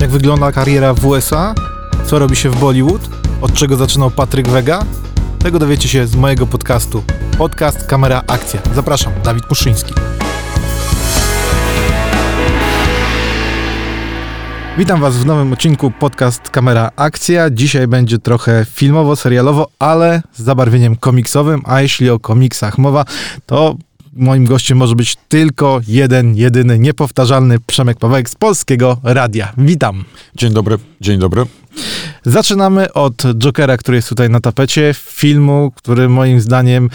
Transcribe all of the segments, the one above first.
Jak wygląda kariera w USA? Co robi się w Bollywood? Od czego zaczynał Patryk Wega? Tego dowiecie się z mojego podcastu. Podcast Kamera Akcja. Zapraszam, Dawid Puszyński. Witam Was w nowym odcinku podcast Kamera Akcja. Dzisiaj będzie trochę filmowo-serialowo, ale z zabarwieniem komiksowym, a jeśli o komiksach mowa, to moim gościem może być tylko jeden, jedyny, niepowtarzalny Przemek Pawełek z Polskiego Radia. Witam. Dzień dobry, dzień dobry. Zaczynamy od Jokera, który jest tutaj na tapecie, filmu, który moim zdaniem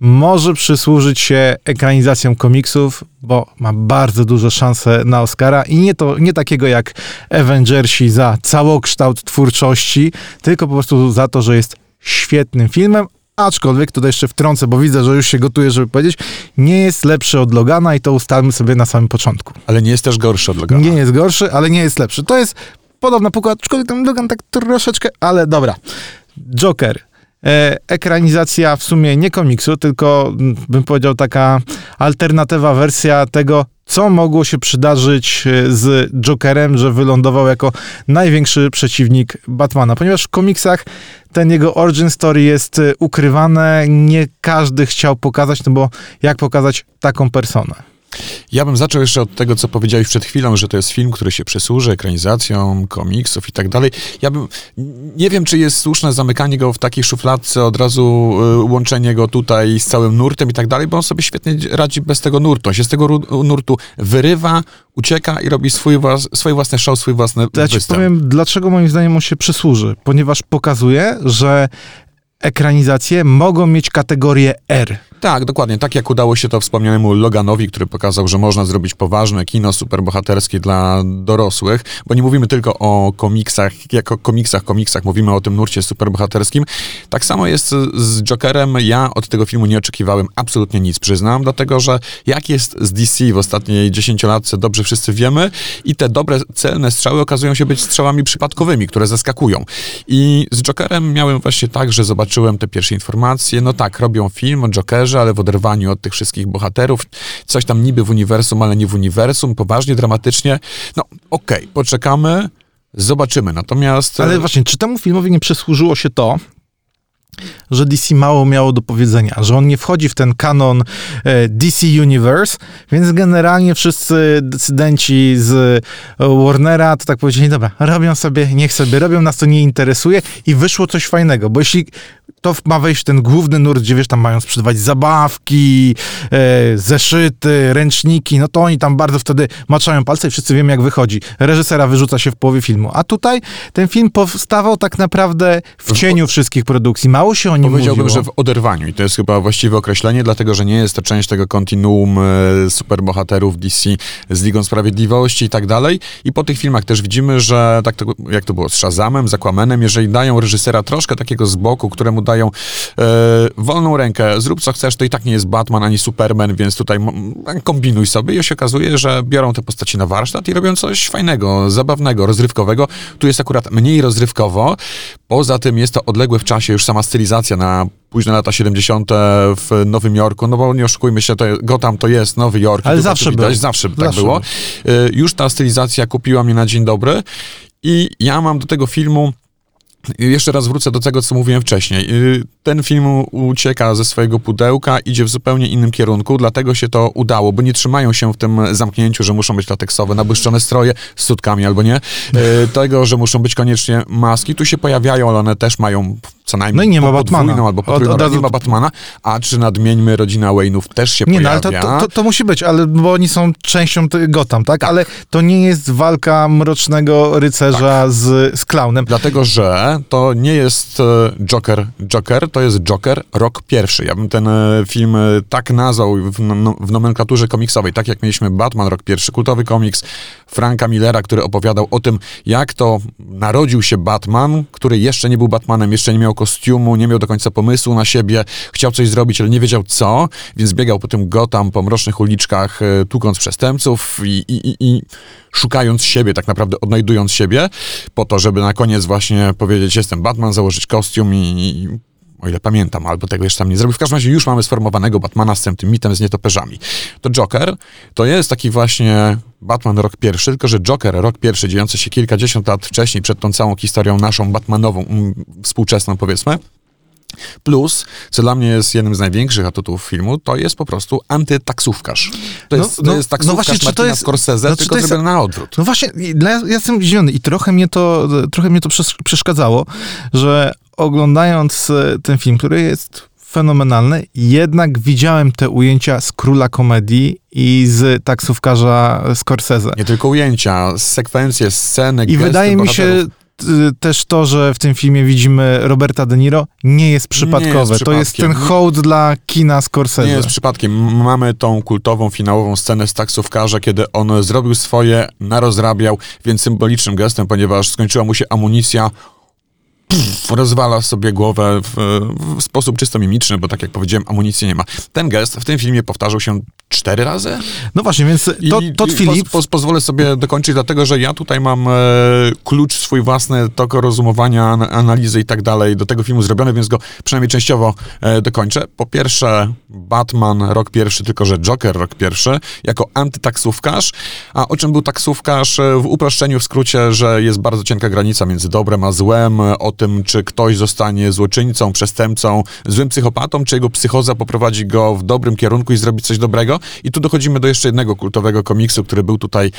może przysłużyć się ekranizacją komiksów, bo ma bardzo duże szanse na Oscara i nie, to, nie takiego jak Avengersi za całokształt twórczości, tylko po prostu za to, że jest świetnym filmem, aczkolwiek tutaj jeszcze wtrącę, bo widzę, że już się gotuje, żeby powiedzieć, nie jest lepszy od Logana i to ustalmy sobie na samym początku. Ale nie jest też gorszy od Logana. Nie jest gorszy, ale nie jest lepszy. To jest podobna półka, aczkolwiek ten Logan tak troszeczkę, ale dobra. Joker. E, ekranizacja w sumie nie komiksu, tylko bym powiedział taka alternatywa wersja tego, co mogło się przydarzyć e, z Jokerem, że wylądował jako największy przeciwnik Batmana. Ponieważ w komiksach ten jego origin story jest e, ukrywane, nie każdy chciał pokazać, no bo jak pokazać taką personę? Ja bym zaczął jeszcze od tego, co powiedziałeś przed chwilą, że to jest film, który się przysłuży ekranizacjom komiksów i tak dalej. Ja bym, nie wiem, czy jest słuszne zamykanie go w takiej szufladce, od razu y, łączenie go tutaj z całym nurtem i tak dalej, bo on sobie świetnie radzi bez tego nurtu. On się z tego nurtu wyrywa, ucieka i robi swój włas, swoje własne show, swój własny Ja ci powiem, dlaczego moim zdaniem on się przysłuży. Ponieważ pokazuje, że ekranizacje mogą mieć kategorię R. Tak, dokładnie. Tak jak udało się to wspomnianemu Loganowi, który pokazał, że można zrobić poważne kino superbohaterskie dla dorosłych, bo nie mówimy tylko o komiksach, jako komiksach, komiksach, mówimy o tym nurcie superbohaterskim. Tak samo jest z Jokerem. Ja od tego filmu nie oczekiwałem absolutnie nic, przyznam, dlatego że jak jest z DC w ostatniej dziesięciolatce, dobrze wszyscy wiemy i te dobre, celne strzały okazują się być strzałami przypadkowymi, które zaskakują. I z Jokerem miałem właśnie tak, że zobaczyłem te pierwsze informacje, no tak, robią film o Jokerze, ale w oderwaniu od tych wszystkich bohaterów. Coś tam niby w uniwersum, ale nie w uniwersum, poważnie, dramatycznie. No okej, okay, poczekamy, zobaczymy. Natomiast... Ale właśnie, czy temu filmowi nie przysłużyło się to, że DC mało miało do powiedzenia, że on nie wchodzi w ten kanon e, DC Universe, więc generalnie wszyscy decydenci z Warnera to tak powiedzieli, dobra, robią sobie, niech sobie robią, nas to nie interesuje i wyszło coś fajnego, bo jeśli to ma wejść w ten główny nurt, gdzie wiesz, tam mają sprzedawać zabawki, e, zeszyty, ręczniki, no to oni tam bardzo wtedy maczają palce i wszyscy wiemy, jak wychodzi. Reżysera wyrzuca się w połowie filmu. A tutaj ten film powstawał tak naprawdę w cieniu wszystkich produkcji. Mało się o nim Powiedziałbym, mówiło. że w oderwaniu i to jest chyba właściwe określenie, dlatego, że nie jest to część tego kontinuum e, superbohaterów DC z Ligą Sprawiedliwości i tak dalej. I po tych filmach też widzimy, że tak to, jak to było z Shazamem, z Aquamanem, jeżeli dają reżysera troszkę takiego z boku, któremu dają dają e, wolną rękę, zrób co chcesz, to i tak nie jest Batman ani Superman, więc tutaj kombinuj sobie i się okazuje, że biorą te postaci na warsztat i robią coś fajnego, zabawnego, rozrywkowego. Tu jest akurat mniej rozrywkowo, poza tym jest to odległe w czasie już sama stylizacja na późne lata 70. w Nowym Jorku, no bo nie oszukujmy się, to Gotham to jest Nowy Jork. Ale zawsze było. Zawsze, tak było. Był. E, już ta stylizacja kupiła mnie na dzień dobry i ja mam do tego filmu jeszcze raz wrócę do tego, co mówiłem wcześniej. Y, ten film ucieka ze swojego pudełka, idzie w zupełnie innym kierunku, dlatego się to udało, bo nie trzymają się w tym zamknięciu, że muszą być lateksowe, nabłyszczone stroje z sutkami albo nie. Y, tego, że muszą być koniecznie maski. Tu się pojawiają, ale one też mają co najmniej no i nie ma Batmana. albo podwójną, od, od nie ma Batmana, a czy nadmieńmy rodzina Wayne'ów też się nie, pojawia. Nie, no, ale to, to, to, musi być, ale bo oni są częścią Gotham, tak? tak? Ale to nie jest walka mrocznego rycerza tak. z, z klaunem. Dlatego, że to nie jest e, Joker Joker, to jest Joker rok pierwszy. Ja bym ten e, film e, tak nazwał w, no, w nomenklaturze komiksowej, tak jak mieliśmy Batman rok pierwszy, kultowy komiks Franka Millera, który opowiadał o tym, jak to narodził się Batman, który jeszcze nie był Batmanem, jeszcze nie miał kostiumu, nie miał do końca pomysłu na siebie, chciał coś zrobić, ale nie wiedział co, więc biegał po tym Gotham, po mrocznych uliczkach, e, tukąc przestępców i, i, i szukając siebie, tak naprawdę odnajdując siebie, po to, żeby na koniec właśnie powiedzieć, jestem Batman, założyć kostium i, i o ile pamiętam, albo tego jeszcze tam nie zrobił. W każdym razie już mamy sformowanego Batmana z tym, tym mitem z nietoperzami. To Joker to jest taki właśnie Batman rok pierwszy, tylko że Joker rok pierwszy, dziejący się kilkadziesiąt lat wcześniej, przed tą całą historią naszą Batmanową, um, współczesną powiedzmy, Plus, co dla mnie jest jednym z największych atutów filmu, to jest po prostu antytaksówkarz. To jest, no, to jest taksówkarz no właśnie, Martina to jest, Scorsese, znaczy, tylko jest, zrobiony na odwrót. No właśnie, ja jestem zdziwiony i trochę mnie to, trochę mnie to przeszkadzało, że oglądając e, ten film, który jest fenomenalny, jednak widziałem te ujęcia z Króla Komedii i z taksówkarza Scorsese. Nie tylko ujęcia, sekwencje, sceny, I wydaje mi się też to, że w tym filmie widzimy Roberta De Niro, nie jest przypadkowe. Nie jest to jest ten hołd dla kina Scorsese. Nie jest przypadkiem. Mamy tą kultową, finałową scenę z taksówkarza, kiedy on zrobił swoje, narozrabiał, więc symbolicznym gestem, ponieważ skończyła mu się amunicja, rozwala sobie głowę w, w, sposób czysto mimiczny, bo tak jak powiedziałem, amunicji nie ma. Ten gest w tym filmie powtarzał się cztery razy. No właśnie, więc to, Todd Phillips... Poz, pozwolę sobie dokończyć, dlatego że ja tutaj mam e, klucz swój własny, tok rozumowania, analizy i tak dalej do tego filmu zrobiony, więc go przynajmniej częściowo e, dokończę. Po pierwsze, Batman rok pierwszy, tylko że Joker rok pierwszy, jako antytaksówkarz. A o czym był taksówkarz? E, w uproszczeniu, w skrócie, że jest bardzo cienka granica między dobrem a złem, o tym, czy ktoś zostanie złoczyńcą, przestępcą, złym psychopatą, czy jego psychoza poprowadzi go w dobrym kierunku i zrobi coś dobrego. I tu dochodzimy do jeszcze jednego kultowego komiksu, który był tutaj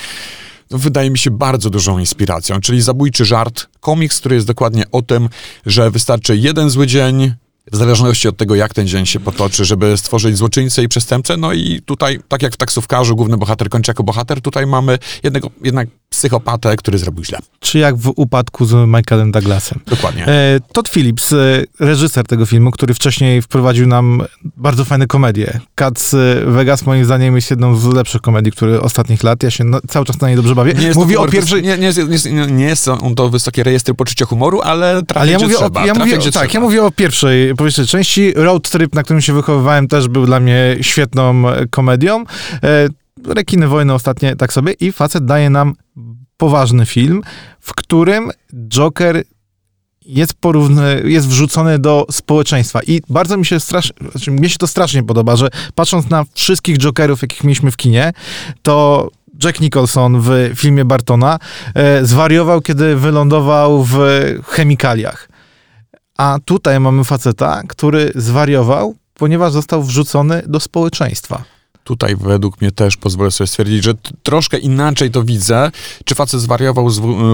no, wydaje mi się bardzo dużą inspiracją, czyli Zabójczy Żart, komiks, który jest dokładnie o tym, że wystarczy jeden zły dzień, w zależności od tego, jak ten dzień się potoczy, żeby stworzyć złoczyńcę i przestępcę. No i tutaj, tak jak w taksówkarzu, główny bohater kończy jako bohater, tutaj mamy jednego, jednak psychopatę, który zrobił źle. Czy jak w upadku z Michaelem Douglasem. Dokładnie. E, Todd Phillips, e, reżyser tego filmu, który wcześniej wprowadził nam bardzo fajne komedie. Cats Vegas moim zdaniem jest jedną z lepszych komedii, które ostatnich lat. Ja się cały czas na niej dobrze bawię. Nie jest Mówi o pierwszej... Nie, nie, nie, nie on to wysokie rejestry poczucia humoru, ale trafię, ale ja mówię trzeba. O, ja mówię, tak, trzeba. ja mówię o pierwszej, pierwszej części. Road Trip, na którym się wychowywałem, też był dla mnie świetną e, komedią. E, Rekiny Wojny ostatnie, tak sobie. I facet daje nam poważny film, w którym Joker jest porówny, jest wrzucony do społeczeństwa. I bardzo mi się strasznie, znaczy mnie się to strasznie podoba, że patrząc na wszystkich Jokerów, jakich mieliśmy w kinie, to Jack Nicholson w filmie Bartona e, zwariował, kiedy wylądował w chemikaliach. A tutaj mamy faceta, który zwariował, ponieważ został wrzucony do społeczeństwa tutaj według mnie też pozwolę sobie stwierdzić, że troszkę inaczej to widzę. Czy facet zwariował,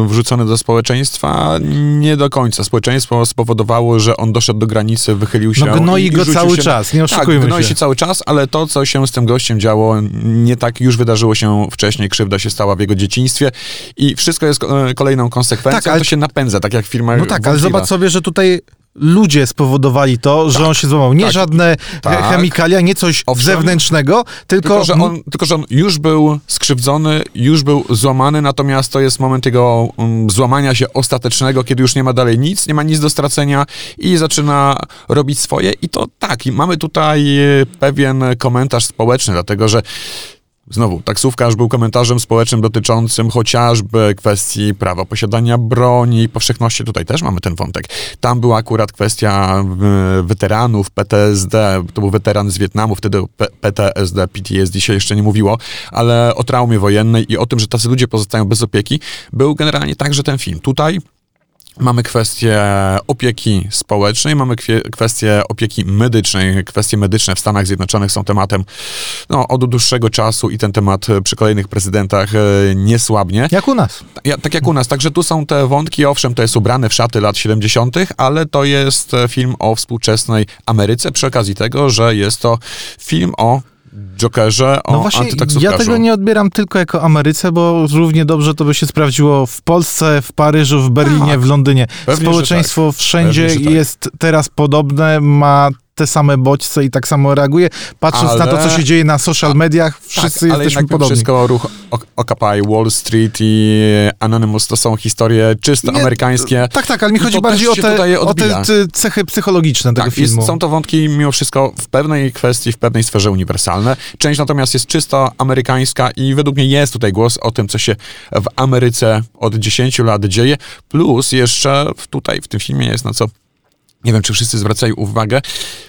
wrzucony do społeczeństwa? Nie do końca. Społeczeństwo spowodowało, że on doszedł do granicy, wychylił się. No gnoi i, go cały się, czas, nie oszukujmy tak, gnoi się. się cały czas, ale to, co się z tym gościem działo, nie tak już wydarzyło się wcześniej. Krzywda się stała w jego dzieciństwie i wszystko jest e, kolejną konsekwencją. Tak, ale... To się napędza, tak jak firma No tak, ale zobacz sobie, że tutaj ludzie spowodowali to, że tak, on się złamał. Nie tak, żadne tak. chemikalia, nie coś Owszem, zewnętrznego, tylko... Tylko że, on, tylko, że on już był skrzywdzony, już był złamany, natomiast to jest moment jego um, złamania się ostatecznego, kiedy już nie ma dalej nic, nie ma nic do stracenia i zaczyna robić swoje. I to tak, i mamy tutaj e, pewien komentarz społeczny, dlatego że Znowu, taksówkarz był komentarzem społecznym dotyczącym chociażby kwestii prawa posiadania broni i powszechności. Tutaj też mamy ten wątek. Tam była akurat kwestia weteranów PTSD. To był weteran z Wietnamu, wtedy PTSD, PTSD się jeszcze nie mówiło, ale o traumie wojennej i o tym, że tacy ludzie pozostają bez opieki, był generalnie także ten film. Tutaj Mamy kwestię opieki społecznej, mamy kwestię opieki medycznej. Kwestie medyczne w Stanach Zjednoczonych są tematem no, od dłuższego czasu i ten temat przy kolejnych prezydentach e, nie słabnie. Jak u nas. Ja, tak jak u nas. Także tu są te wątki, owszem, to jest ubrane w szaty lat 70., ale to jest film o współczesnej Ameryce przy okazji tego, że jest to film o Jokerze, o no właśnie, Ja tego nie odbieram tylko jako Ameryce, bo równie dobrze to by się sprawdziło w Polsce, w Paryżu, w Berlinie, tak. w Londynie. Pewnie, Społeczeństwo tak. wszędzie Pewnie, tak. jest teraz podobne, ma te same bodźce i tak samo reaguje. Patrząc ale... na to, co się dzieje na social mediach, tak, wszyscy tak, jesteśmy podobni. wszystko ruch Occupy Wall Street i Anonymous to są historie czysto Nie, amerykańskie. Tak, tak, ale mi chodzi bardziej o te, o te, cechy psychologiczne tego tak, filmu. Są to wątki mimo wszystko w pewnej kwestii, w pewnej sferze uniwersalne. Część natomiast jest czysto amerykańska i według mnie jest tutaj głos o tym, co się w Ameryce od 10 lat dzieje. Plus jeszcze tutaj w tym filmie jest na co nie wiem, czy wszyscy zwracają uwagę,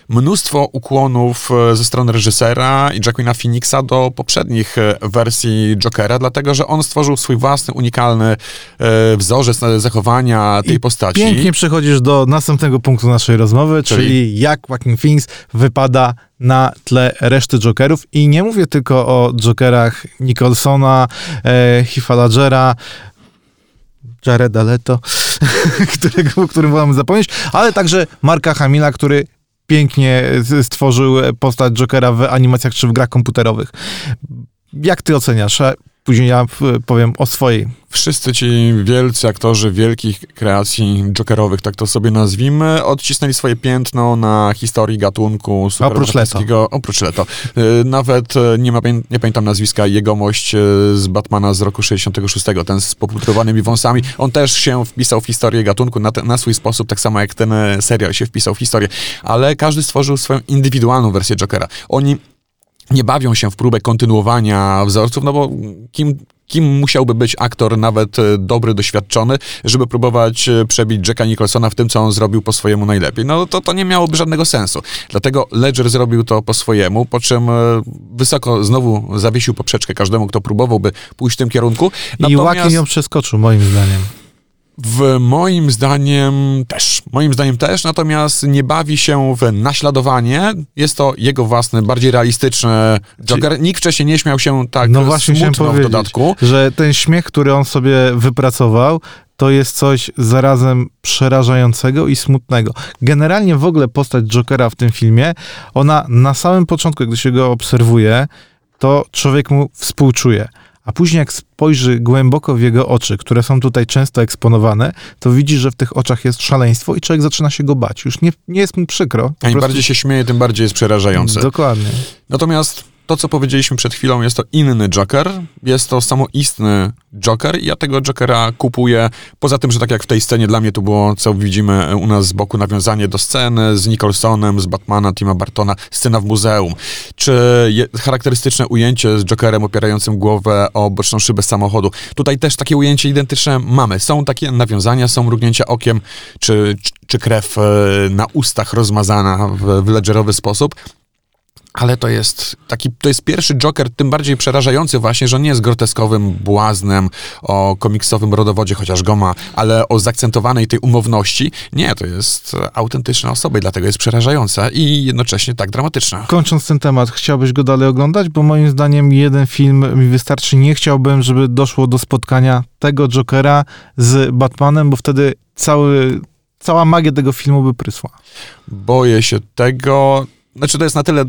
mnóstwo ukłonów e, ze strony reżysera i Jacquina Phoenixa do poprzednich e, wersji Jokera, dlatego że on stworzył swój własny, unikalny e, wzorzec zachowania tej I postaci. Pięknie przechodzisz do następnego punktu naszej rozmowy, czyli, Czyli? jak Joaquin Phoenix wypada na tle reszty Jokerów. I nie mówię tylko o Jokerach Nicholsona, e, Heath'a Ledgera, Jareda Leto, którego, o którym wolałem zapomnieć, ale także Marka Hamila, który pięknie stworzył postać Jokera w animacjach czy w grach komputerowych. Jak ty oceniasz? Później ja w- powiem o swojej. Wszyscy ci wielcy aktorzy wielkich kreacji jokerowych, tak to sobie nazwijmy, odcisnęli swoje piętno na historii gatunku superbohaterskiego. Oprócz Leto. Y, Nawet y, nie, ma, nie pamiętam nazwiska, jegomość z Batmana z roku 66, ten z poputrowanymi wąsami. On też się wpisał w historię gatunku na, te, na swój sposób, tak samo jak ten serial się wpisał w historię. Ale każdy stworzył swoją indywidualną wersję Jokera. Oni nie bawią się w próbę kontynuowania wzorców, no bo kim, kim musiałby być aktor, nawet e, dobry, doświadczony, żeby próbować e, przebić Jacka Nicholsona w tym, co on zrobił po swojemu najlepiej. No to, to nie miałoby żadnego sensu. Dlatego Ledger zrobił to po swojemu, po czym e, wysoko znowu zawiesił poprzeczkę każdemu, kto próbowałby pójść w tym kierunku. I Joaquin ją przeskoczył, moim zdaniem. W moim zdaniem też. Moim zdaniem też, natomiast nie bawi się w naśladowanie. Jest to jego własny, bardziej realistyczny Joker. Nikt wcześniej nie śmiał się tak No właśnie smutno w dodatku. że ten śmiech, który on sobie wypracował, to jest coś zarazem przerażającego i smutnego. Generalnie w ogóle postać Jokera w tym filmie, ona na samym początku, gdy się go obserwuje, to człowiek mu współczuje. A później jak spojrzy głęboko w jego oczy, które są tutaj często eksponowane, to widzi, że w tych oczach jest szaleństwo i człowiek zaczyna się go bać. Już nie, nie jest mu przykro. im prostu- bardziej się śmieje, tym bardziej jest przerażający. Dokładnie. Natomiast to, co powiedzieliśmy przed chwilą, jest to inny Joker. Jest to samoistny Joker i ja tego Jokera kupuję. Poza tym, że tak jak w tej scenie dla mnie to było, co widzimy u nas z boku, nawiązanie do sceny z Nicholsonem, z Batmana, Tima Bartona, scena w muzeum. Czy charakterystyczne ujęcie z Jokerem opierającym głowę o boczną szybę samochodu. Tutaj też takie ujęcie identyczne mamy. Są takie nawiązania, są mrugnięcia okiem, czy, czy, czy krew e, na ustach rozmazana w, w ledgerowy sposób. Ale to jest taki, to jest pierwszy Joker, tym bardziej przerażający właśnie, że on nie jest groteskowym błaznem o komiksowym rodowodzie, chociaż go ma, ale o zaakcentowanej tej umowności. Nie, to jest autentyczna osoba i dlatego jest przerażająca i jednocześnie tak dramatyczna. Kończąc ten temat, chciałbyś go dalej oglądać? Bo moim zdaniem jeden film mi wystarczy. Nie chciałbym, żeby doszło do spotkania tego Jokera z Batmanem, bo wtedy cały, cała magia tego filmu by prysła. Boję się tego. Znaczy, to jest na tyle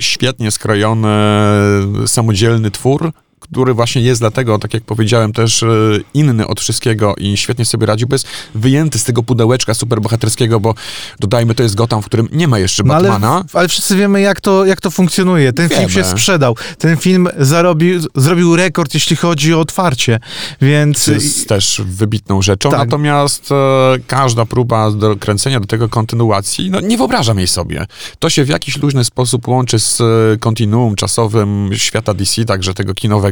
świetnie skrojony, samodzielny twór, który właśnie jest dlatego, tak jak powiedziałem, też y, inny od wszystkiego i świetnie sobie radzi, bo jest wyjęty z tego pudełeczka superbohaterskiego, bo dodajmy, to jest Gotham, w którym nie ma jeszcze No ale, Batmana. ale wszyscy wiemy, jak to, jak to funkcjonuje. Ten film Wiemy. się sprzedał. Ten film zarobił, zrobił rekord, jeśli chodzi o otwarcie. Więc co jest też wybitną rzeczą, Tak. natomiast e, każda próba do kręcenia do tego kontynuacji, no nie wyobrażam jej sobie. To się w jakiś luźny sposób łączy z e, kontinuum czasowym świata DC, także tego kinowego,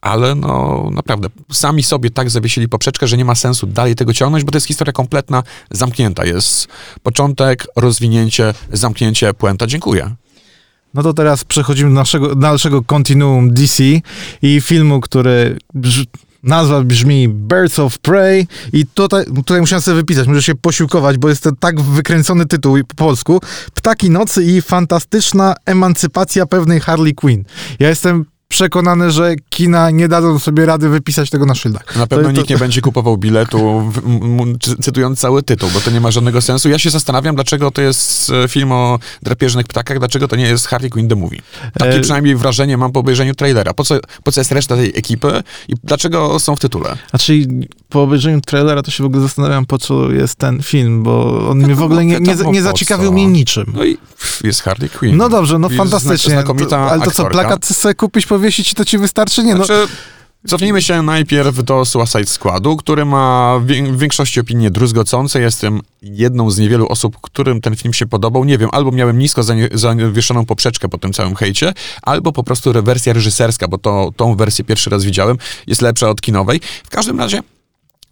ale no naprawdę, sami sobie tak zawiesili poprzeczkę, że nie ma sensu dalej tego ciągnąć, bo to jest historia kompletna, zamknięta. Jest początek, rozwinięcie, zamknięcie, puenta. Dziękuję. No to teraz przechodzimy do naszego dalszego kontinuum DC i filmu, który brz, nazwa brzmi Birds of Prey i tutaj, tutaj musiałem sobie wypisać, muszę się posiłkować, bo jest to tak wykręcony tytuł po polsku. Ptaki nocy i fantastyczna emancypacja pewnej Harley Quinn. Ja jestem przekonany, że kina nie dadzą sobie rady wypisać tego na szyldach. Na pewno To- to- nikt nie będzie kupował biletu, w- m- m- cy- cytując cały tytuł, bo to nie ma żadnego sensu. Ja się zastanawiam, dlaczego to jest e, film o drapieżnych ptakach, dlaczego to nie jest Harley Quinn the Movie. Takie E, przynajmniej wrażenie mam po obejrzeniu trailera. Po co, po co jest reszta tej ekipy i dlaczego są w tytule? Znaczy, po obejrzeniu trailera to się w ogóle zastanawiam, po co jest ten film, bo on mnie w ogóle nie, nie, wiadomo, nie po zaciekawił mnie niczym. No i jest Harley Quinn. No dobrze, no Jest fantastycznie. To- ale to co, plakat sobie kupić, powiesić i to ci wystarczy? Nie, no. Znaczy, Cofnijmy się najpierw do Suicide Squadu, który ma w większości opinie druzgocące. Jestem jedną z niewielu osób, którym ten film się podobał. Nie wiem, albo miałem nisko zawieszoną poprzeczkę po tym całym hejcie, albo po prostu wersja reżyserska, bo to, tą wersję pierwszy raz widziałem, jest lepsza od kinowej. W każdym razie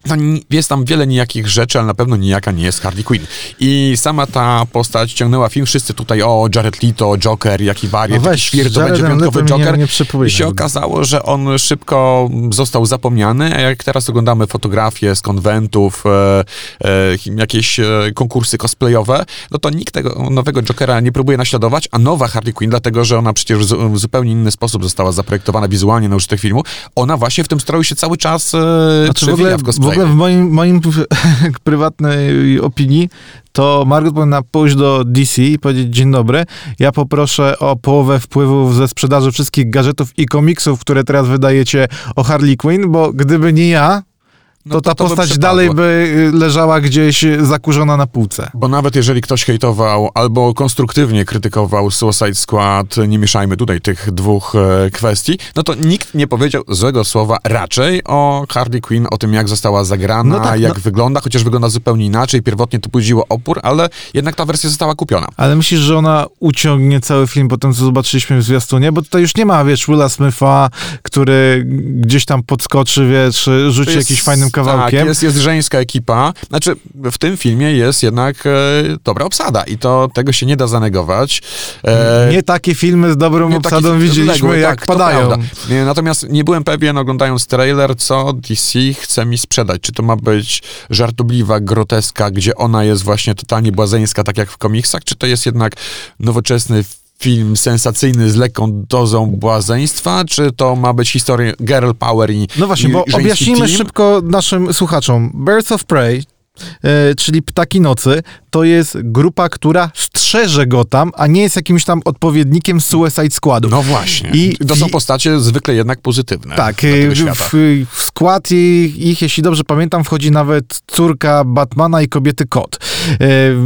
no, jest tam wiele nijakich rzeczy, ale na pewno nijaka nie jest Harley Quinn. I sama ta postać ciągnęła film, wszyscy tutaj, o, Jared Leto, Joker, jaki wariat, No weź, świr, to będzie wyjątkowy nie- Joker. nie przypominam. I się okazało, że on szybko został zapomniany, a jak teraz oglądamy fotografie z konwentów, e, e, jakieś e, konkursy cosplayowe, no to nikt tego nowego Jokera nie próbuje naśladować, a nowa Harley Quinn, dlatego że ona przecież w zu- w zupełnie inny sposób została zaprojektowana wizualnie na użytek filmu, ona właśnie w tym stroju się cały czas e, Znaczy w przewija ogóle, w w cosplayu. Ogóle w moim, moim prywatnej opinii to Margot powinna pójść do DC i powiedzieć dzień dobry, ja poproszę o połowę wpływów ze sprzedaży wszystkich gadżetów i komiksów, które teraz wydajecie o Harley Quinn, bo gdyby nie ja, to, No ta to by postać przepadło. dalej by y, leżała gdzieś zakurzona na półce. Bo nawet jeżeli ktoś hejtował albo konstruktywnie krytykował Suicide Squad, nie mieszajmy tutaj tych dwóch e, kwestii, no to nikt nie powiedział złego słowa raczej o Harley Quinn, o tym jak została zagrana, No tak, jak no. wygląda, chociaż wygląda zupełnie inaczej. Pierwotnie to budziło opór, ale jednak ta wersja została kupiona. Ale myślisz, że ona uciągnie cały film po tym, co zobaczyliśmy w zwiastunie? Bo tutaj już nie ma, wiesz, Willa Smitha, który gdzieś tam podskoczy, wiesz, rzuci To jest- jakimś fajnym kawałkiem. Tak, jest, jest żeńska ekipa. Znaczy, w tym filmie jest jednak e, dobra obsada i to tego się nie da zanegować. E, Nie takie filmy z dobrą obsadą taki widzieliśmy, odległy, jak tak, padają. Natomiast nie byłem pewien, oglądając trailer, co DC chce mi sprzedać. Czy to ma być żartobliwa groteska, gdzie ona jest właśnie totalnie błazeńska, tak jak w komiksach, czy to jest jednak nowoczesny film sensacyjny z lekką dozą błazeństwa, czy to ma być historia girl power i No właśnie, i bo objaśnijmy team? szybko naszym słuchaczom. Birds of Prey, czyli Ptaki Nocy, to jest grupa, która strzeże go tam, a nie jest jakimś tam odpowiednikiem Suicide Squadu. No właśnie. I- to są postacie zwykle jednak pozytywne Tak, tego w, w, skład ich, ich, jeśli dobrze pamiętam, wchodzi nawet córka Batmana i kobiety Kot. E,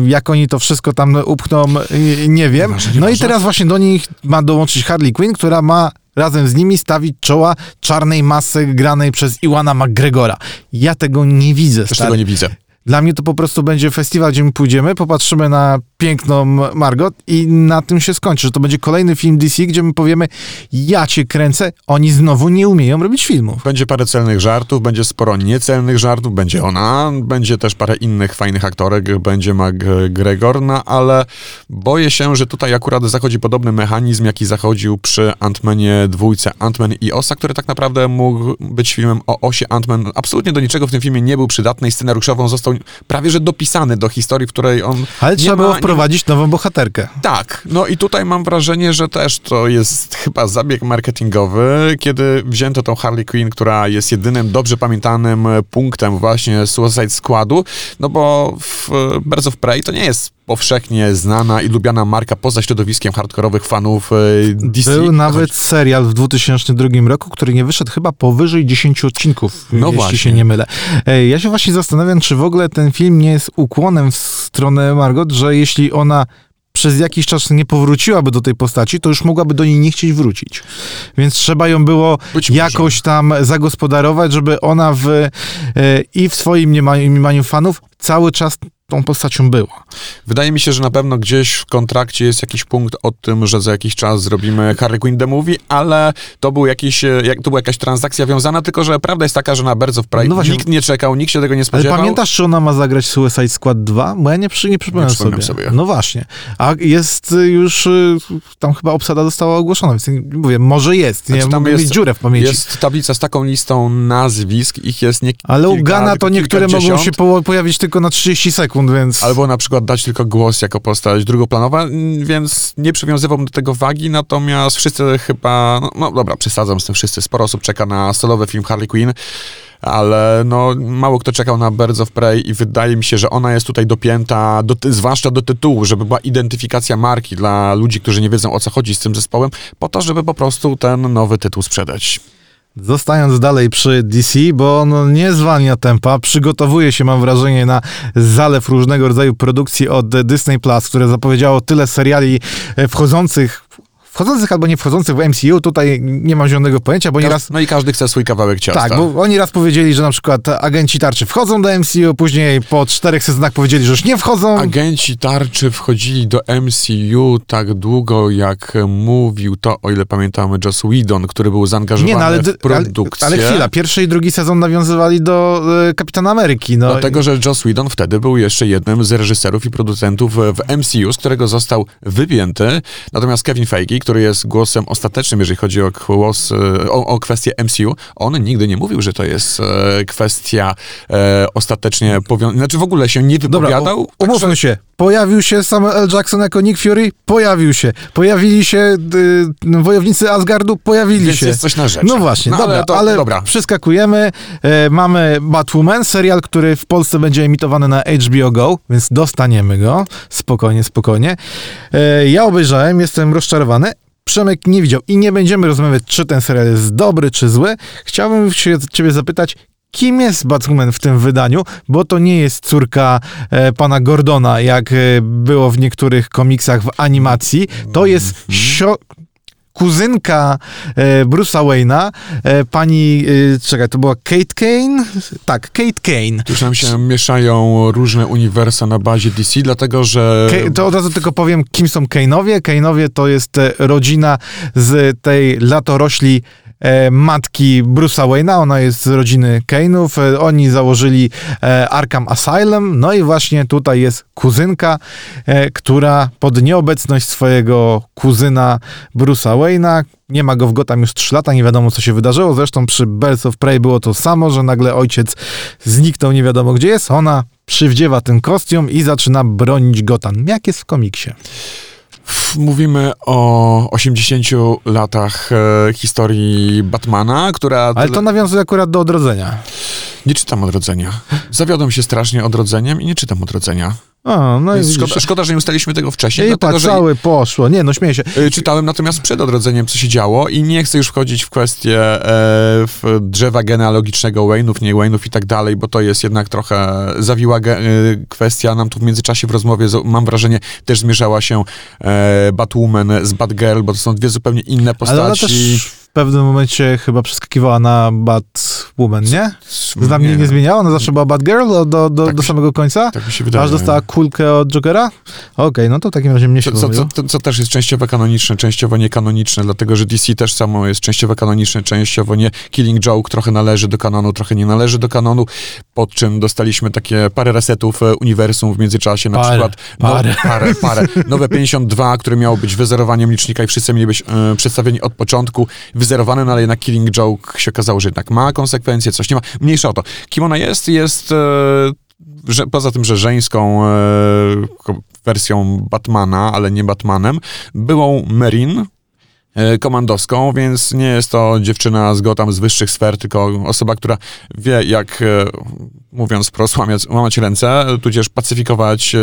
jak oni to wszystko tam upchną, e, nie wiem. No i teraz właśnie do nich ma dołączyć Harley Quinn, która ma razem z nimi stawić czoła czarnej masy granej przez Iwana McGregora. Ja tego nie widzę, Też stary. tego nie widzę. Dla mnie to po prostu będzie festiwal, gdzie my pójdziemy, popatrzymy na piękną Margot i na tym się skończy, że to będzie kolejny film DC, gdzie my powiemy, ja cię kręcę, oni znowu nie umieją robić filmów. Będzie parę celnych żartów, będzie sporo niecelnych żartów, będzie ona, będzie też parę innych fajnych aktorek, będzie McGregor, no ale boję się, że tutaj akurat zachodzi podobny mechanizm, jaki zachodził przy Ant-Manie dwójce, Ant-Man i Osa, który tak naprawdę mógł być filmem o Osie Ant-Man. Absolutnie do niczego w tym filmie nie był przydatny i scenariuszowo on został prawie że dopisany do historii, w której on Ale nie trzeba ma- było wprowadzić nową bohaterkę. tak, no i tutaj mam wrażenie, że też to jest chyba zabieg marketingowy, kiedy wzięto tą Harley Quinn, która jest jedynym dobrze pamiętanym punktem właśnie Suicide Squadu, no bo w Birds of Prey to nie jest powszechnie znana i lubiana marka poza środowiskiem hardkorowych fanów e, DC. Był nawet serial w 2002 roku, który nie wyszedł chyba powyżej 10 odcinków, No jeśli właśnie. się nie mylę. E, Ja się właśnie zastanawiam, czy w ogóle ten film nie jest ukłonem w stronę Margot, że jeśli ona przez jakiś czas nie powróciłaby do tej postaci, to już mogłaby do niej nie chcieć wrócić. Więc trzeba ją było Być może. jakoś tam zagospodarować, żeby ona w, e, i w swoim mniemaniu fanów cały czas tą postacią była. Wydaje mi się, że na pewno gdzieś w kontrakcie jest jakiś punkt o tym, że za jakiś czas zrobimy Harley Quinn The Movie, ale to, był jakiś, jak, to była jakaś transakcja wiązana, tylko że prawda jest taka, że na Birds of Prey No nikt nie czekał, nikt się tego nie Ale spodziewał. pamiętasz, czy ona ma zagrać Suicide Squad 2? Bo ja nie, przy, nie Nie sobie. sobie. No właśnie. A jest już, y, tam chyba obsada została ogłoszona, więc mówię, może jest. Nie, Znaczy, tam jest- mieć dziurę w pamięci. Jest tablica z taką listą nazwisk, ich jest nie Ale u Gana to niektóre mogą się po, pojawić tylko na 30 sekund, więc... Albo na przykład dać tylko głos jako postać drugoplanowa, więc nie przywiązywałbym do tego wagi, natomiast wszyscy chyba, no, no dobra, przesadzam z tym wszyscy, sporo osób czeka na solowy film Harley Quinn, ale no mało kto czekał na Birds of Prey i wydaje mi się, że ona jest tutaj dopięta, do, zwłaszcza do tytułu, żeby była identyfikacja marki dla ludzi, którzy nie wiedzą o co chodzi z tym zespołem, po to, żeby po prostu ten nowy tytuł sprzedać. Zostając dalej przy DC, bo on nie zwalnia tempa, przygotowuje się, mam wrażenie, na zalew różnego rodzaju produkcji od Disney Plus, które zapowiedziało tyle seriali e, wchodzących wchodzących albo nie wchodzących w MCU, tutaj nie mam zielonego pojęcia, bo nieraz... No i każdy chce swój kawałek ciasta. Tak, bo oni raz powiedzieli, że na przykład agenci tarczy wchodzą do MCU, później po czterech sezonach powiedzieli, że już nie wchodzą. Agenci tarczy wchodzili do MCU tak długo, jak mówił to, o ile pamiętamy, Joss Whedon, który był zaangażowany Nie, no, ale, w produkcję. Ale, ale chwila, pierwszy i drugi sezon nawiązywali do e, Kapitana Ameryki. No. Dlatego, że Joss Whedon wtedy był jeszcze jednym z reżyserów i producentów w MCU, z którego został wypięty. Natomiast Kevin Feige, który jest głosem ostatecznym, jeżeli chodzi o, głos, e, o, o kwestię MCU, on nigdy nie mówił, że to jest e, kwestia e, ostatecznie powiązana. Znaczy w ogóle się nie wypowiadał. Dobra, umówmy się. Pojawił się Samuel L. Jackson jako Nick Fury? Pojawił się. Pojawili się y, wojownicy Asgardu? Pojawili Więc się. jest coś na rzeczy. No właśnie, No, dobra, ale ale, to- dobra. przeskakujemy. E, mamy Batwoman, serial, który w Polsce będzie emitowany na HBO Go, więc dostaniemy go. Spokojnie, spokojnie. E, ja obejrzałem, jestem rozczarowany. Przemek nie widział i nie będziemy rozmawiać, czy ten serial jest dobry, czy zły. Chciałbym się ciebie zapytać, kim jest Batwoman w tym wydaniu, bo to nie jest córka e, pana Gordona, jak e, było w niektórych komiksach w animacji. To jest sio- kuzynka e, Bruce'a Wayne'a, e, pani, e, czekaj, to była Kate Kane? Tak, Kate Kane. Tu nam się mieszają różne uniwersa na bazie DC, dlatego że... Ke- to od razu tylko powiem, kim są Kane'owie. Kane'owie to jest e, rodzina z tej latorośli matki Bruce'a Wayne'a. Ona jest z rodziny Kane'ów. E, oni założyli e, Arkham Asylum. No i właśnie tutaj jest kuzynka, e, która pod nieobecność swojego kuzyna Bruce'a Wayne'a nie ma go w Gotham już 3 lata, nie wiadomo co się wydarzyło. Zresztą przy Birds of Prey było to samo, że nagle ojciec zniknął, nie wiadomo gdzie jest. Ona przywdziewa ten kostium i zaczyna bronić Gotham. Jak jest w komiksie? Mówimy o 80 latach e, historii Batmana, która... Ale to nawiązuje akurat do odrodzenia. Nie czytam Odrodzenia. Zawiodłem się strasznie Odrodzeniem i nie czytam Odrodzenia. O, no i Więc szkoda, szkoda, że nie ustaliliśmy tego wcześniej, I dlatego, że cały poszło. Nie, no śmieję się. y, czytałem natomiast przed Odrodzeniem, co się działo i nie chcę już wchodzić w kwestię e, w drzewa genealogicznego Wayne'ów, nie Wayne'ów i tak dalej, bo to jest jednak trochę zawiła ge, y, kwestia. Nam tu w międzyczasie w rozmowie, z- mam wrażenie, też zmierzała się e, Batwoman z Batgirl, bo to są dwie zupełnie inne postaci. Pewnym momencie chyba przeskakiwała na Batwoman, nie? Dla mnie nie zmieniała, ona zawsze była Batgirl do, do, do, Tak do samego końca? Tak mi się wydaje. Aż dostała kulkę od Jokera? Okej, no to w takim razie mnie się Co, co, co, co też jest częściowo kanoniczne, częściowo niekanoniczne, dlatego że DC też samo jest częściowo kanoniczne, częściowo nie. Killing Joke trochę należy do kanonu, trochę nie należy do kanonu, pod czym dostaliśmy takie parę resetów e, uniwersum w międzyczasie, na Parę, przykład parę. No, parę, parę. Nowe 52, które miało być wyzerowaniem licznika i wszyscy mieli być e, przedstawieni od początku, wyzerowane, no ale jednak Killing Joke się okazało, że jednak ma konsekwencje, coś nie ma. Mniejsza o to. Kim ona jest? Jest... E, że, poza tym, że żeńską e, wersją Batmana, ale nie Batmanem, byłą Merin, komandowską, więc nie jest to dziewczyna z Gotham z wyższych sfer, tylko osoba, która wie, jak, e, mówiąc wprost, łamać, łamać ręce, tudzież pacyfikować e,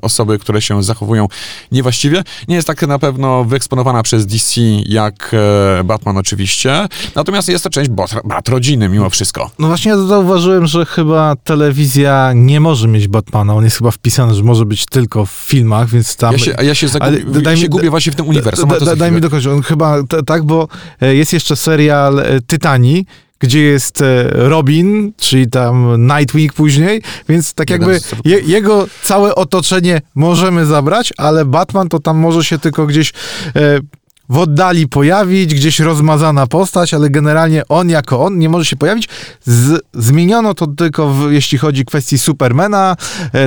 osoby, które się zachowują niewłaściwie. Nie jest tak na pewno wyeksponowana przez DC jak e, Batman oczywiście, natomiast jest to część bat rodziny mimo wszystko. No właśnie ja zauważyłem, że chyba telewizja nie może mieć Batmana. On jest chyba wpisany, że może być tylko w filmach, więc tam... Ja się, ja się, zagubi, ja się gubię właśnie w tym uniwersum. Da, da, daj mi chwilę. Dokończyć. On chyba tak, bo e, jest jeszcze serial e, Tytani, gdzie jest e, Robin, czyli tam Nightwing później, więc tak jakby je, jego całe otoczenie możemy zabrać, ale Batman to tam może się tylko gdzieś e, w oddali pojawić, gdzieś rozmazana postać, ale generalnie on jako on nie może się pojawić. Z, zmieniono to tylko, w, jeśli chodzi o kwestii Supermana.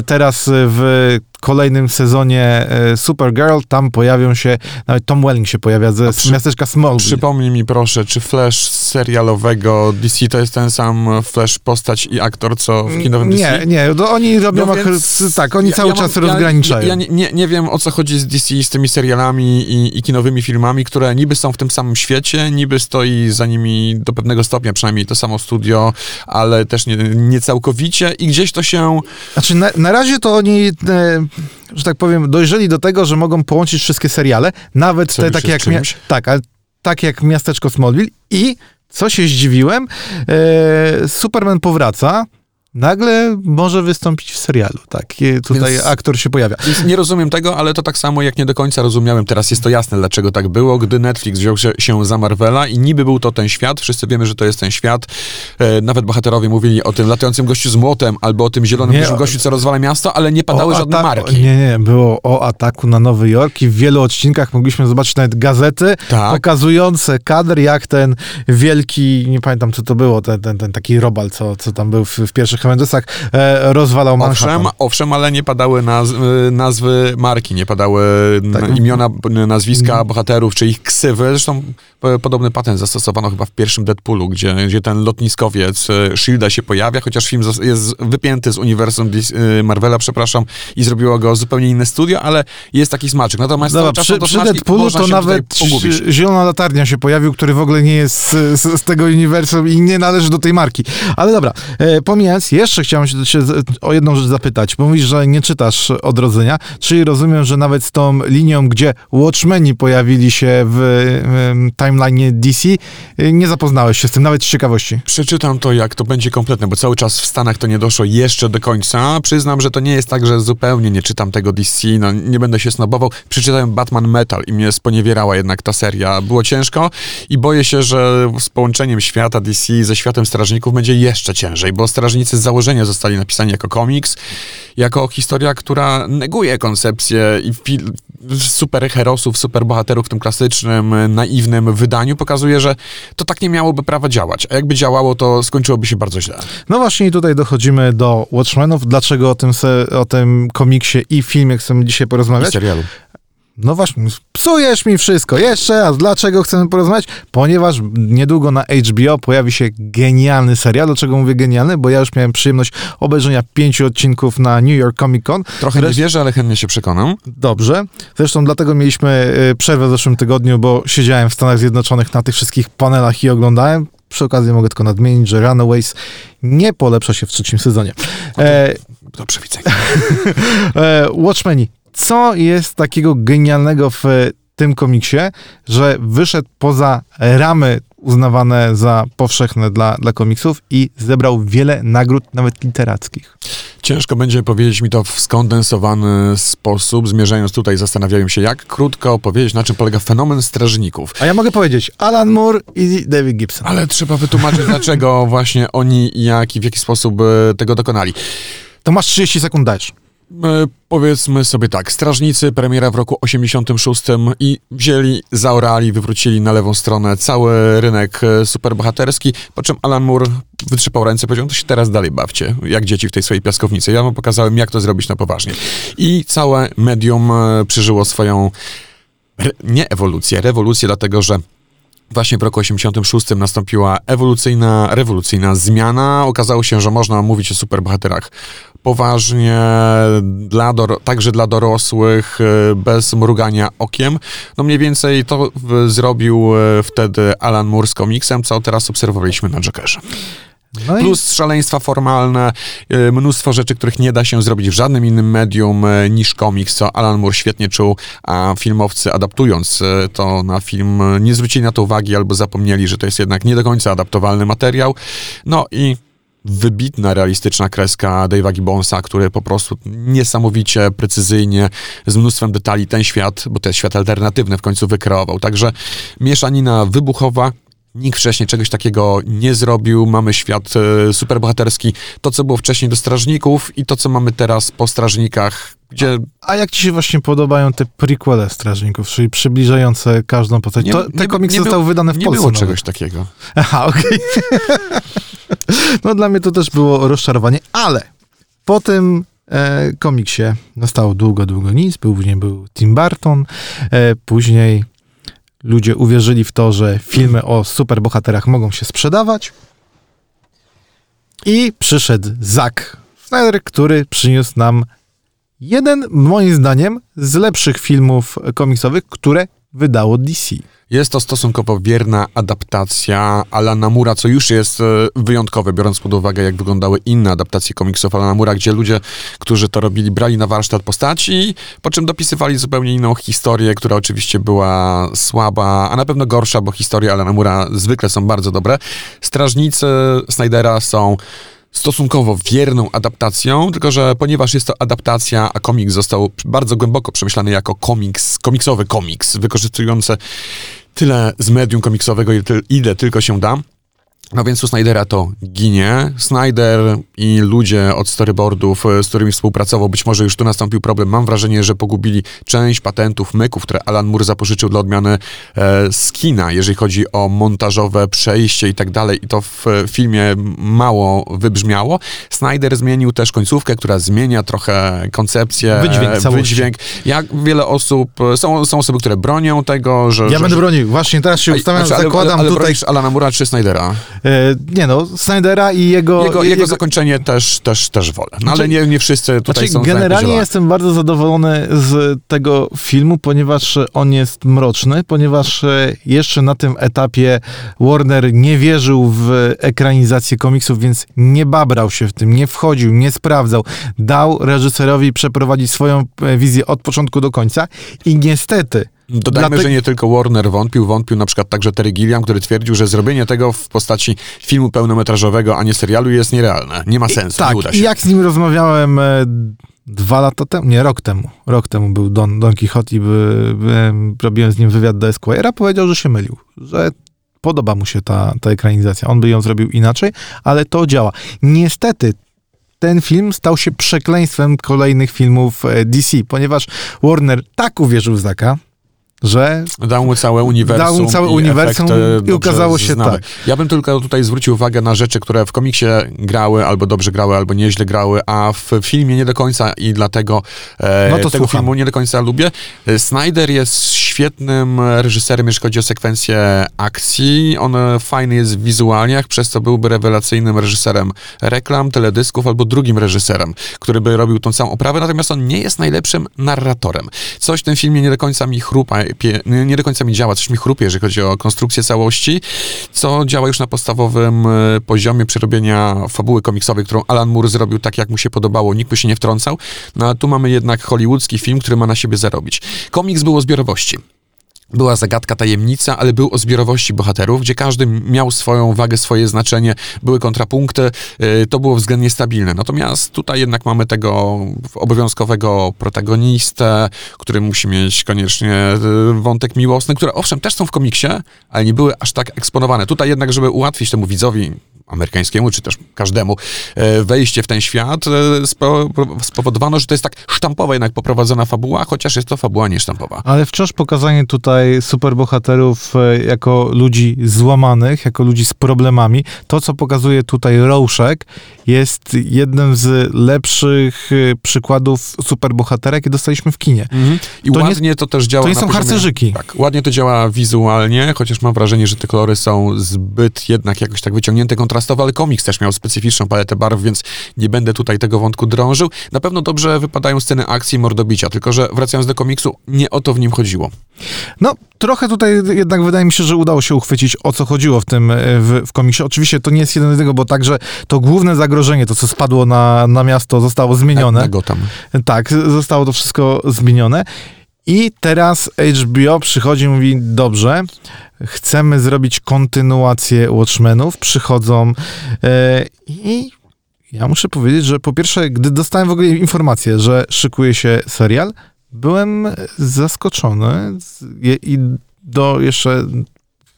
Teraz w kolejnym sezonie e, Supergirl, tam pojawią się, nawet Tom Welling się pojawia ze przy- miasteczka Smallville. Przypomnij mi proszę, czy Flash serialowego DC to jest ten sam Flash postać i aktor, co w kinowym DC? Nie, nie, to oni robią, No więc tak, oni ja- cały ja mam- czas ja- rozgraniczają. Ja, ja nie, nie, nie wiem, o co chodzi z DC, z tymi serialami i, i kinowymi filmami, które niby są w tym samym świecie, niby stoi za nimi do pewnego stopnia, przynajmniej to samo studio, ale też nie, nie całkowicie i gdzieś to się... Znaczy, na, na razie to oni, e, że tak powiem, dojrzeli do tego, że mogą połączyć wszystkie seriale, nawet Co te takie jak, mia- tak, ale tak jak Miasteczko Smallville i, co się zdziwiłem, e, Superman powraca, nagle może wystąpić w serialu. Tak, tutaj Więc- aktor się pojawia. Nie rozumiem tego, ale to tak samo jak nie do końca rozumiałem. Teraz jest to jasne, dlaczego tak było, gdy Netflix wziął się, za Marvela i niby był to ten świat, wszyscy wiemy, że to jest ten świat. E, nawet bohaterowie mówili o tym latającym gościu z młotem albo o tym zielonym Nie, o- gościu, co rozwala miasto, ale nie padały żadne marki. Nie, nie, było o ataku na Nowy Jork i w wielu odcinkach mogliśmy zobaczyć nawet gazety Tak. pokazujące kadr, jak ten wielki, nie pamiętam co to było, ten, ten, ten taki robal, co, co tam był w, w pierwszych Avengersach, e, rozwalał Manhattan. Owszem, owszem, ale nie padały naz y, nazwy marki, nie padały Tak. n- imiona, nazwiska bohaterów, czy ich ksywy. Zresztą p- podobny patent zastosowano chyba w pierwszym Deadpoolu, gdzie, gdzie ten lotniskowiec y, Shielda się pojawia, chociaż film jest wypięty z uniwersum Marvela, przepraszam, i zrobiło go zupełnie inne studio, ale jest taki smaczek. Natomiast Dobra, cały czas przy, przy Deadpoolu to nawet zielona latarnia się pojawił, który w ogóle nie jest z, z, z tego uniwersum i nie należy do tej marki. Ale dobra, e, pomijając, jeszcze chciałem się, się o jedną rzecz zapytać, bo mówisz, że nie czytasz Odrodzenia, czyli rozumiem, że nawet z tą linią, gdzie Watchmeni pojawili się w em, timeline DC, nie zapoznałeś się z tym, nawet z ciekawości. Przeczytam to, jak to będzie kompletne, bo cały czas w Stanach to nie doszło jeszcze do końca. Przyznam, że to nie jest tak, że zupełnie nie czytam tego DC, no nie będę się snobował. Przeczytałem Batman Metal i mnie sponiewierała jednak ta seria. Było ciężko i boję się, że z połączeniem świata DC ze światem Strażników będzie jeszcze ciężej, bo Strażnicy założenia zostali napisani jako komiks, jako historia, która neguje koncepcję i fil- superherosów, superbohaterów w tym klasycznym, naiwnym wydaniu, pokazuje, że to tak nie miałoby prawa działać. A jakby działało, to skończyłoby się bardzo źle. No właśnie i tutaj dochodzimy do Watchmenów. Dlaczego o tym, se, o tym komiksie i filmie chcemy dzisiaj I porozmawiać? serialu. No właśnie, psujesz mi wszystko. Jeszcze raz, dlaczego chcemy porozmawiać? Ponieważ niedługo na HBO pojawi się genialny serial. Dlaczego mówię genialny? Bo ja już miałem przyjemność obejrzenia pięciu odcinków na New York Comic Con. Trochę nie wierzę, ale chętnie się przekonam. Dobrze. Zresztą dlatego mieliśmy y, przerwę w zeszłym tygodniu, bo siedziałem w Stanach Zjednoczonych na tych wszystkich panelach i oglądałem. Przy okazji mogę tylko nadmienić, że Runaways nie polepsza się w trzecim sezonie. E, Do przewidzenia. e, Watchmeni, co jest takiego genialnego w e, tym komiksie, że wyszedł poza ramy uznawane za powszechne dla, dla komiksów i zebrał wiele nagród, nawet literackich. Ciężko będzie powiedzieć mi to w skondensowany sposób. Zmierzając tutaj, zastanawiałem się, jak krótko opowiedzieć, na czym polega fenomen strażników. A ja mogę powiedzieć Alan Moore i David Gibson. Ale trzeba wytłumaczyć, dlaczego właśnie oni, jak i w jaki sposób e, tego dokonali. To masz 30 sekund, dajesz. E, powiedzmy sobie tak, Strażnicy, premiera w roku 86 i wzięli, zaorali, wywrócili na lewą stronę cały rynek e, superbohaterski, po czym Alan Moore wytrzepał ręce, powiedział, to się teraz dalej bawcie, jak dzieci w tej swojej piaskownicy. Ja wam pokazałem, jak to zrobić na poważnie. I całe medium e, przeżyło swoją nie ewolucję, rewolucję, dlatego że Właśnie w roku 86 nastąpiła ewolucyjna, rewolucyjna zmiana. Okazało się, że można mówić o superbohaterach poważnie, dla także dla dorosłych, e, bez mrugania okiem. No mniej więcej to zrobił e, wtedy Alan Moore z komiksem, co teraz obserwowaliśmy na Jokerze. No i Plus szaleństwa formalne, e, mnóstwo rzeczy, których nie da się zrobić w żadnym innym medium e, niż komiks, co Alan Moore świetnie czuł, a filmowcy adaptując e, to na film nie zwrócili na to uwagi albo zapomnieli, że to jest jednak nie do końca adaptowalny materiał. No i wybitna, realistyczna kreska Dave'a Gibbonsa, który po prostu niesamowicie precyzyjnie, z mnóstwem detali ten świat, bo to jest świat alternatywny, w końcu wykreował. Także mieszanina wybuchowa, Nikt wcześniej czegoś takiego nie zrobił. Mamy świat e, superbohaterski. To, co było wcześniej do strażników i to, co mamy teraz po strażnikach, gdzie A jak ci się właśnie podobają te prequele Strażników, czyli przybliżające każdą postać? Nie- to, te nie- komiksy nie zostały było- wydane w nie Polsce. było nawet. czegoś takiego. Aha, okej. no dla mnie to też było rozczarowanie, ale po tym e, komiksie nastało długo, długo nic. Później był Tim Burton, e, później ludzie uwierzyli w to, że filmy o superbohaterach mogą się sprzedawać. I przyszedł Zack Snyder, który przyniósł nam jeden, moim zdaniem, z lepszych filmów komiksowych, które wydało DC. Jest to stosunkowo wierna adaptacja Alana Mura, co już jest e, wyjątkowe, biorąc pod uwagę, jak wyglądały inne adaptacje komiksów Alana Mura, gdzie ludzie, którzy to robili, brali na warsztat postaci, po czym dopisywali zupełnie inną historię, która oczywiście była słaba, a na pewno gorsza, bo historie Alana Mura zwykle są bardzo dobre. Strażnicy Snydera są stosunkowo wierną adaptacją, tylko że ponieważ jest to adaptacja, a komiks został bardzo głęboko przemyślany jako komiks, komiksowy komiks, wykorzystujący tyle z medium komiksowego, ile tylko się da, no więc u Snydera to ginie. Snyder i ludzie od storyboardów, e, z którymi współpracował, być może już tu nastąpił problem. Mam wrażenie, że pogubili część patentów, myków, które Alan Moore zapożyczył dla odmiany e, z kina, jeżeli chodzi o montażowe przejście i tak dalej. I to w e, filmie mało wybrzmiało. Snyder zmienił też końcówkę, która zmienia trochę koncepcję. Wydźwięk, e, wydźwięk. Jak wiele osób, e, są, są osoby, które bronią tego, że... Ja że, będę bronił. Właśnie teraz się ustawiam, znaczy, zakładam ale, ale tutaj... Alana Mura czy Snydera? E, nie no, Snydera i jego... Jego, jego zakończenie też, też, też wolę. No ale nie, nie wszyscy tutaj znaczy, są Generalnie jestem bardzo zadowolony z tego filmu, ponieważ on jest mroczny, ponieważ e, jeszcze na tym etapie Warner nie wierzył w ekranizację komiksów, więc nie babrał się w tym, nie wchodził, nie sprawdzał. Dał reżyserowi przeprowadzić swoją e, wizję od początku do końca i niestety Dodajmy, Dlate... że nie tylko Warner wątpił, wątpił na przykład także Terry Gilliam, który twierdził, że zrobienie tego w postaci filmu pełnometrażowego, a nie serialu jest nierealne. Nie ma sensu, I, tak, nie uda się. I jak z nim rozmawiałem e, dwa lata temu, nie, rok temu, rok temu był Don, Don Quixote i by, by, robiłem z nim wywiad do Esquire'a, powiedział, że się mylił, że podoba mu się ta, ta ekranizacja. On by ją zrobił inaczej, ale to działa. Niestety, ten film stał się przekleństwem kolejnych filmów e, DC, ponieważ Warner tak uwierzył w Zaka, że dał mu całe uniwersum, dał mu całe i, uniwersum i ukazało się znamy. tak. Ja bym tylko tutaj zwrócił uwagę na rzeczy, które w komiksie grały, albo dobrze grały, albo nieźle grały, a w filmie nie do końca i dlatego e, no to tego słucham. filmu nie do końca lubię. Snyder jest świetnym reżyserem, jeżeli chodzi o sekwencję akcji. On fajny jest w wizualiach, przez co byłby rewelacyjnym reżyserem reklam, teledysków albo drugim reżyserem, który by robił tą samą oprawę, natomiast on nie jest najlepszym narratorem. Coś w tym filmie nie do końca mi chrupa, nie do końca mi działa, coś mi chrupie, jeżeli chodzi o konstrukcję całości, co działa już na podstawowym e, poziomie przerobienia fabuły komiksowej, którą Alan Moore zrobił tak, jak mu się podobało, nikt by się nie wtrącał. No a tu mamy jednak hollywoodzki film, który ma na siebie zarobić. Komiks był o zbiorowości była zagadka, tajemnica, ale był o zbiorowości bohaterów, gdzie każdy miał swoją wagę, swoje znaczenie, były kontrapunkty, y, to było względnie stabilne. Natomiast tutaj jednak mamy tego obowiązkowego protagonistę, który musi mieć koniecznie y, wątek miłosny, które owszem też są w komiksie, ale nie były aż tak eksponowane. Tutaj jednak, żeby ułatwić temu widzowi amerykańskiemu, czy też każdemu e, wejście w ten świat e, spowodowano, że to jest tak sztampowa jednak poprowadzona fabuła, chociaż jest to fabuła niesztampowa. Ale wciąż pokazanie tutaj superbohaterów e, jako ludzi złamanych, jako ludzi z problemami, to co pokazuje tutaj Rouszek jest jednym z lepszych przykładów superbohatera, jakie dostaliśmy w kinie. Mhm. I to ładnie nie, to też działa To nie są poziomie, harcerzyki. Tak, ładnie to działa wizualnie, chociaż mam wrażenie, że te kolory są zbyt jednak jakoś tak wyciągnięte kontra kontrastowy, ale komiks też miał specyficzną paletę barw, więc nie będę tutaj tego wątku drążył. Na pewno dobrze wypadają sceny akcji i mordobicia, tylko że wracając do komiksu, nie o to w nim chodziło. No, trochę tutaj jednak wydaje mi się, że udało się uchwycić, o co chodziło w tym, w, w komiksie. Oczywiście to nie jest jeden z tego, bo także to główne zagrożenie, to co spadło na, na miasto, zostało zmienione. Tak, zostało to wszystko zmienione. I teraz HBO przychodzi i mówi, dobrze, chcemy zrobić kontynuację Watchmenów, przychodzą e, i ja muszę powiedzieć, że po pierwsze, gdy dostałem w ogóle informację, że szykuje się serial, byłem zaskoczony i do jeszcze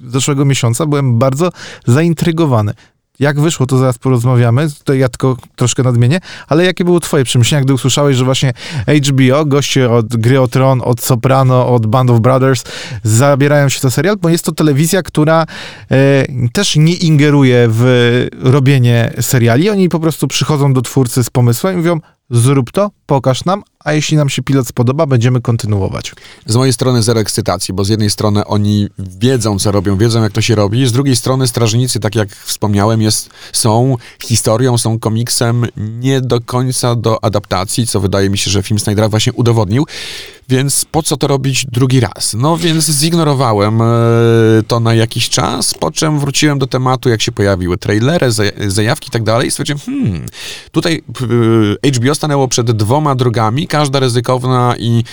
zeszłego miesiąca byłem bardzo zaintrygowany. Jak wyszło, to zaraz porozmawiamy. Tutaj ja tylko troszkę nadmienię, ale jakie były twoje przemyślenia, gdy usłyszałeś, że właśnie HBO, goście od Gry o Tron, od Soprano, od Band of Brothers zabierają się to serial, bo jest to telewizja, która e, też nie ingeruje w robienie seriali. Oni po prostu przychodzą do twórcy z pomysłem i mówią, zrób to, pokaż nam, a jeśli nam się pilot spodoba, będziemy kontynuować. Z mojej strony zero ekscytacji, bo z jednej strony oni wiedzą, co robią, wiedzą, jak to się robi, z drugiej strony strażnicy, tak jak wspomniałem, jest, są historią, są komiksem nie do końca do adaptacji, co wydaje mi się, że film Snydera właśnie udowodnił, więc po co to robić drugi raz? No więc zignorowałem e, to na jakiś czas, po czym wróciłem do tematu, jak się pojawiły trailery, zajawki i tak dalej i stwierdziłem, hmm, tutaj e, HBO stanęło przed dwoma drogami, każda ryzykowna i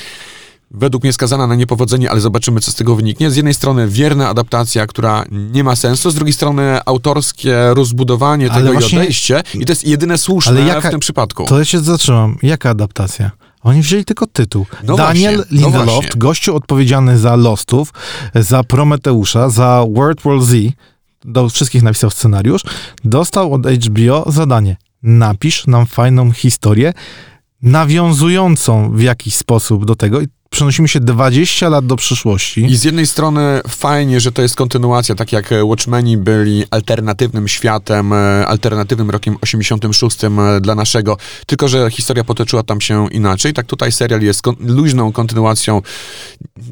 według mnie skazana na niepowodzenie, ale zobaczymy, co z tego wyniknie. Z jednej strony wierna adaptacja, która nie ma sensu, z drugiej strony autorskie rozbudowanie Ale tego właśnie- i odejście i to jest jedyne słuszne jaka- w tym przypadku. To ja się zatrzymam. Jaka adaptacja? Oni wzięli tylko tytuł. No Daniel właśnie, no Lindelof, właśnie. gościu odpowiedzialny za Lostów, za Prometeusza, za World War Z, do wszystkich napisał scenariusz, dostał od HBO zadanie. Napisz nam fajną historię, nawiązującą w jakiś sposób do tego i przenosimy się 20 lat do przyszłości. I z jednej strony fajnie, że to jest kontynuacja, tak jak e, Watchmeni byli alternatywnym światem, e, alternatywnym rokiem 86 e, dla naszego, tylko że historia potoczyła tam się inaczej. Tak tutaj serial jest kon- luźną kontynuacją,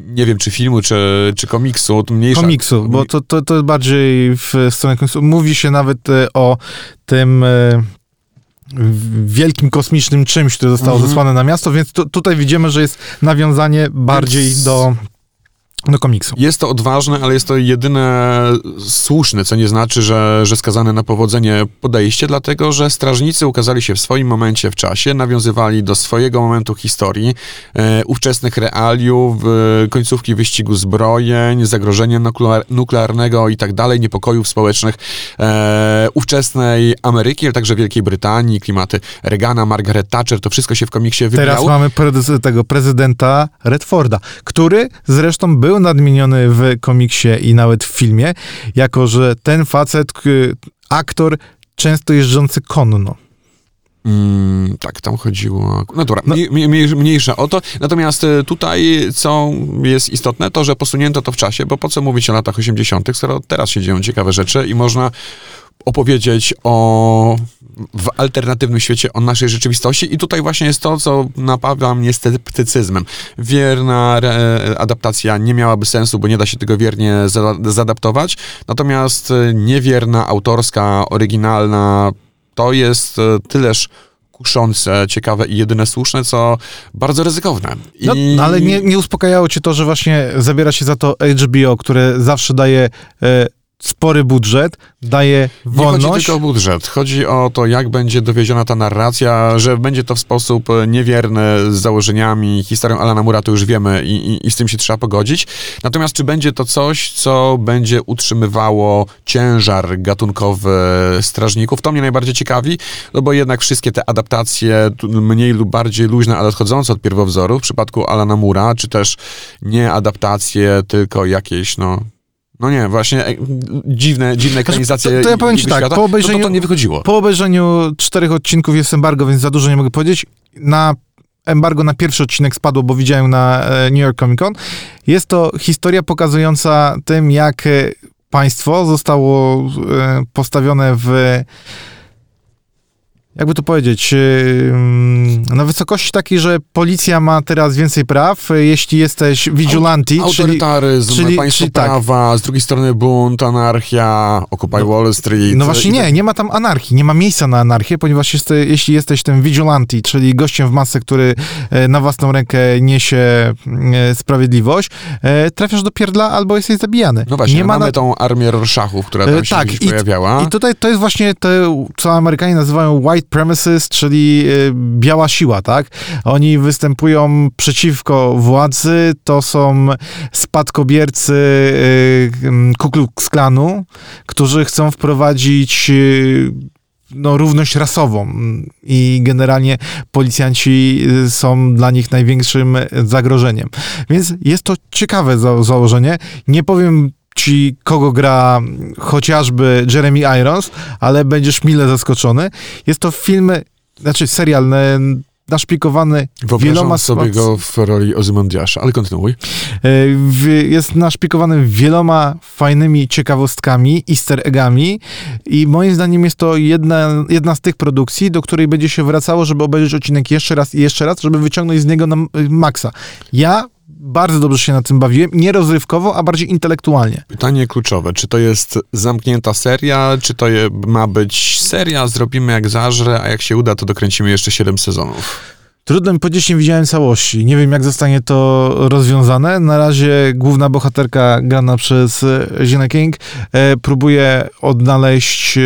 nie wiem czy filmu, czy, czy komiksu. Mniejsza, komiksu, bo to, to, to jest bardziej w stronę komiksu. Mówi się nawet o tym wielkim kosmicznym czymś, które zostało Mhm. zesłane na miasto, więc tu, tutaj widzimy, że jest nawiązanie bardziej do, do komiksu. Jest to odważne, ale jest to jedyne słuszne, co nie znaczy, że, że skazane na powodzenie podejście, dlatego że strażnicy ukazali się w swoim momencie w czasie, nawiązywali do swojego momentu historii, e, ówczesnych realiów, e, końcówki wyścigu zbrojeń, zagrożenia nuklear, nuklearnego i tak dalej, niepokojów społecznych e, ówczesnej Ameryki, ale także Wielkiej Brytanii, klimaty Reagana, Margaret Thatcher, to wszystko się w komiksie Teraz wygrało. mamy prez- tego prezydenta Redforda, który zresztą był nadmieniony w komiksie i nawet w filmie, jako że ten facet, aktor często jeżdżący konno. Mm, tak, tam chodziło. No dobra, No. mniej, mniej, mniejsza o to. Natomiast e, tutaj, co jest istotne, to że posunięto to w czasie, bo po co mówić o latach 80., skoro teraz się dzieją ciekawe rzeczy i można opowiedzieć o w alternatywnym świecie o naszej rzeczywistości i tutaj właśnie jest to, co napawa mnie sceptycyzmem. Wierna adaptacja nie miałaby sensu, bo nie da się tego wiernie za- zaadaptować, natomiast e, niewierna, autorska, oryginalna to jest e, tyleż kuszące, ciekawe i jedyne słuszne, co bardzo ryzykowne. I... No, no ale nie, nie uspokajało cię to, że właśnie zabiera się za to HBO, które zawsze daje e, spory budżet, daje Nie wolność. chodzi tylko o budżet. Chodzi o to, jak będzie dowieziona ta narracja, że będzie to w sposób e, niewierny z założeniami, historią Alana Mura, to już wiemy i, i, i z tym się trzeba pogodzić. Natomiast czy będzie to coś, co będzie utrzymywało ciężar gatunkowy strażników? To mnie najbardziej ciekawi, no bo jednak wszystkie te adaptacje, mniej lub bardziej luźne, ale odchodzące od pierwowzoru, w przypadku Alana Mura, czy też nie adaptacje, tylko jakieś, no... No nie, właśnie e, dziwne, dziwne ekranizacje to- to ja powiem ci tak, świata, po to, to, obejrzeniu- to nie wychodziło. Po obejrzeniu czterech odcinków jest embargo, więc za dużo nie mogę powiedzieć. Na embargo na pierwszy odcinek spadło, bo widziałem na e, New York Comic Con. Jest to historia pokazująca tym, jak e, państwo zostało e, postawione w jakby to powiedzieć, na wysokości takiej, że policja ma teraz więcej praw, jeśli jesteś vigilanti, czyli Autorytaryzm, czyli- państwo czyli tak. prawa, z drugiej strony bunt, anarchia, Occupy No- Wall Street. No właśnie nie, nie ma tam anarchii, nie ma miejsca na anarchię, ponieważ jest, jeśli jesteś tym vigilanti, czyli gościem w masce, który e, na własną rękę niesie e, sprawiedliwość, e, trafiasz do pierdla albo jesteś zabijany. No właśnie, nie ma mamy na- tą armię Rorschachów, która tam się tak, i- pojawiała. I tutaj to jest właśnie to, co Amerykanie nazywają white premises, czyli e, biała siła, tak? Oni występują przeciwko władzy, to są spadkobiercy m, Ku Klux Klanu, którzy chcą wprowadzić e, no, równość rasową i generalnie policjanci y, są dla nich największym zagrożeniem. Więc jest to ciekawe za założenie. Nie powiem ci, kogo gra chociażby Jeremy Irons, ale będziesz mile zaskoczony. Jest to film, znaczy serial naszpikowany Wyobrażam wieloma sobie go w roli Ozymandiasza, ale kontynuuj. E, jest naszpikowany wieloma fajnymi ciekawostkami, easter eggami i moim zdaniem jest to jedna, jedna z tych produkcji, do której będzie się wracało, żeby obejrzeć odcinek jeszcze raz i jeszcze raz, żeby wyciągnąć z niego na m- maksa. Ja bardzo dobrze się na tym bawiłem, nie rozrywkowo, a bardziej intelektualnie. Pytanie kluczowe, czy to jest zamknięta seria, czy to je, ma być seria, zrobimy jak zażre, a jak się uda, to dokręcimy jeszcze 7 sezonów. Trudno mi powiedzieć, nie widziałem całości. Nie wiem, jak zostanie to rozwiązane. Na razie główna bohaterka grana przez Gina King e, próbuje odnaleźć e,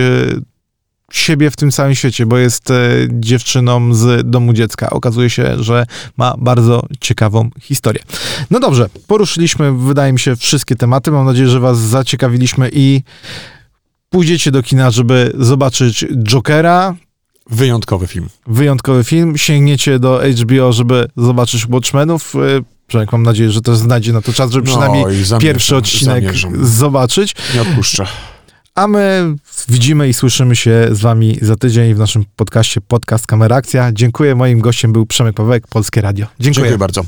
siebie w tym całym świecie, bo jest e, dziewczyną z domu dziecka. Okazuje się, że ma bardzo ciekawą historię. No dobrze, poruszyliśmy, wydaje mi się, wszystkie tematy. Mam nadzieję, że was zaciekawiliśmy i pójdziecie do kina, żeby zobaczyć Jokera, Wyjątkowy film. wyjątkowy film. Sięgniecie do HBO, żeby zobaczyć Watchmenów. E, Przemek, mam nadzieję, że też znajdzie na to czas, żeby przynajmniej No i zamierzam, pierwszy odcinek zamierzam. zobaczyć. Nie odpuszczę. A my widzimy i słyszymy się z wami za tydzień w naszym podcaście Podcast Kamera Akcja. Dziękuję. Moim gościem był Przemek Pawełek, Polskie Radio. Dziękuję. Dziękuję bardzo.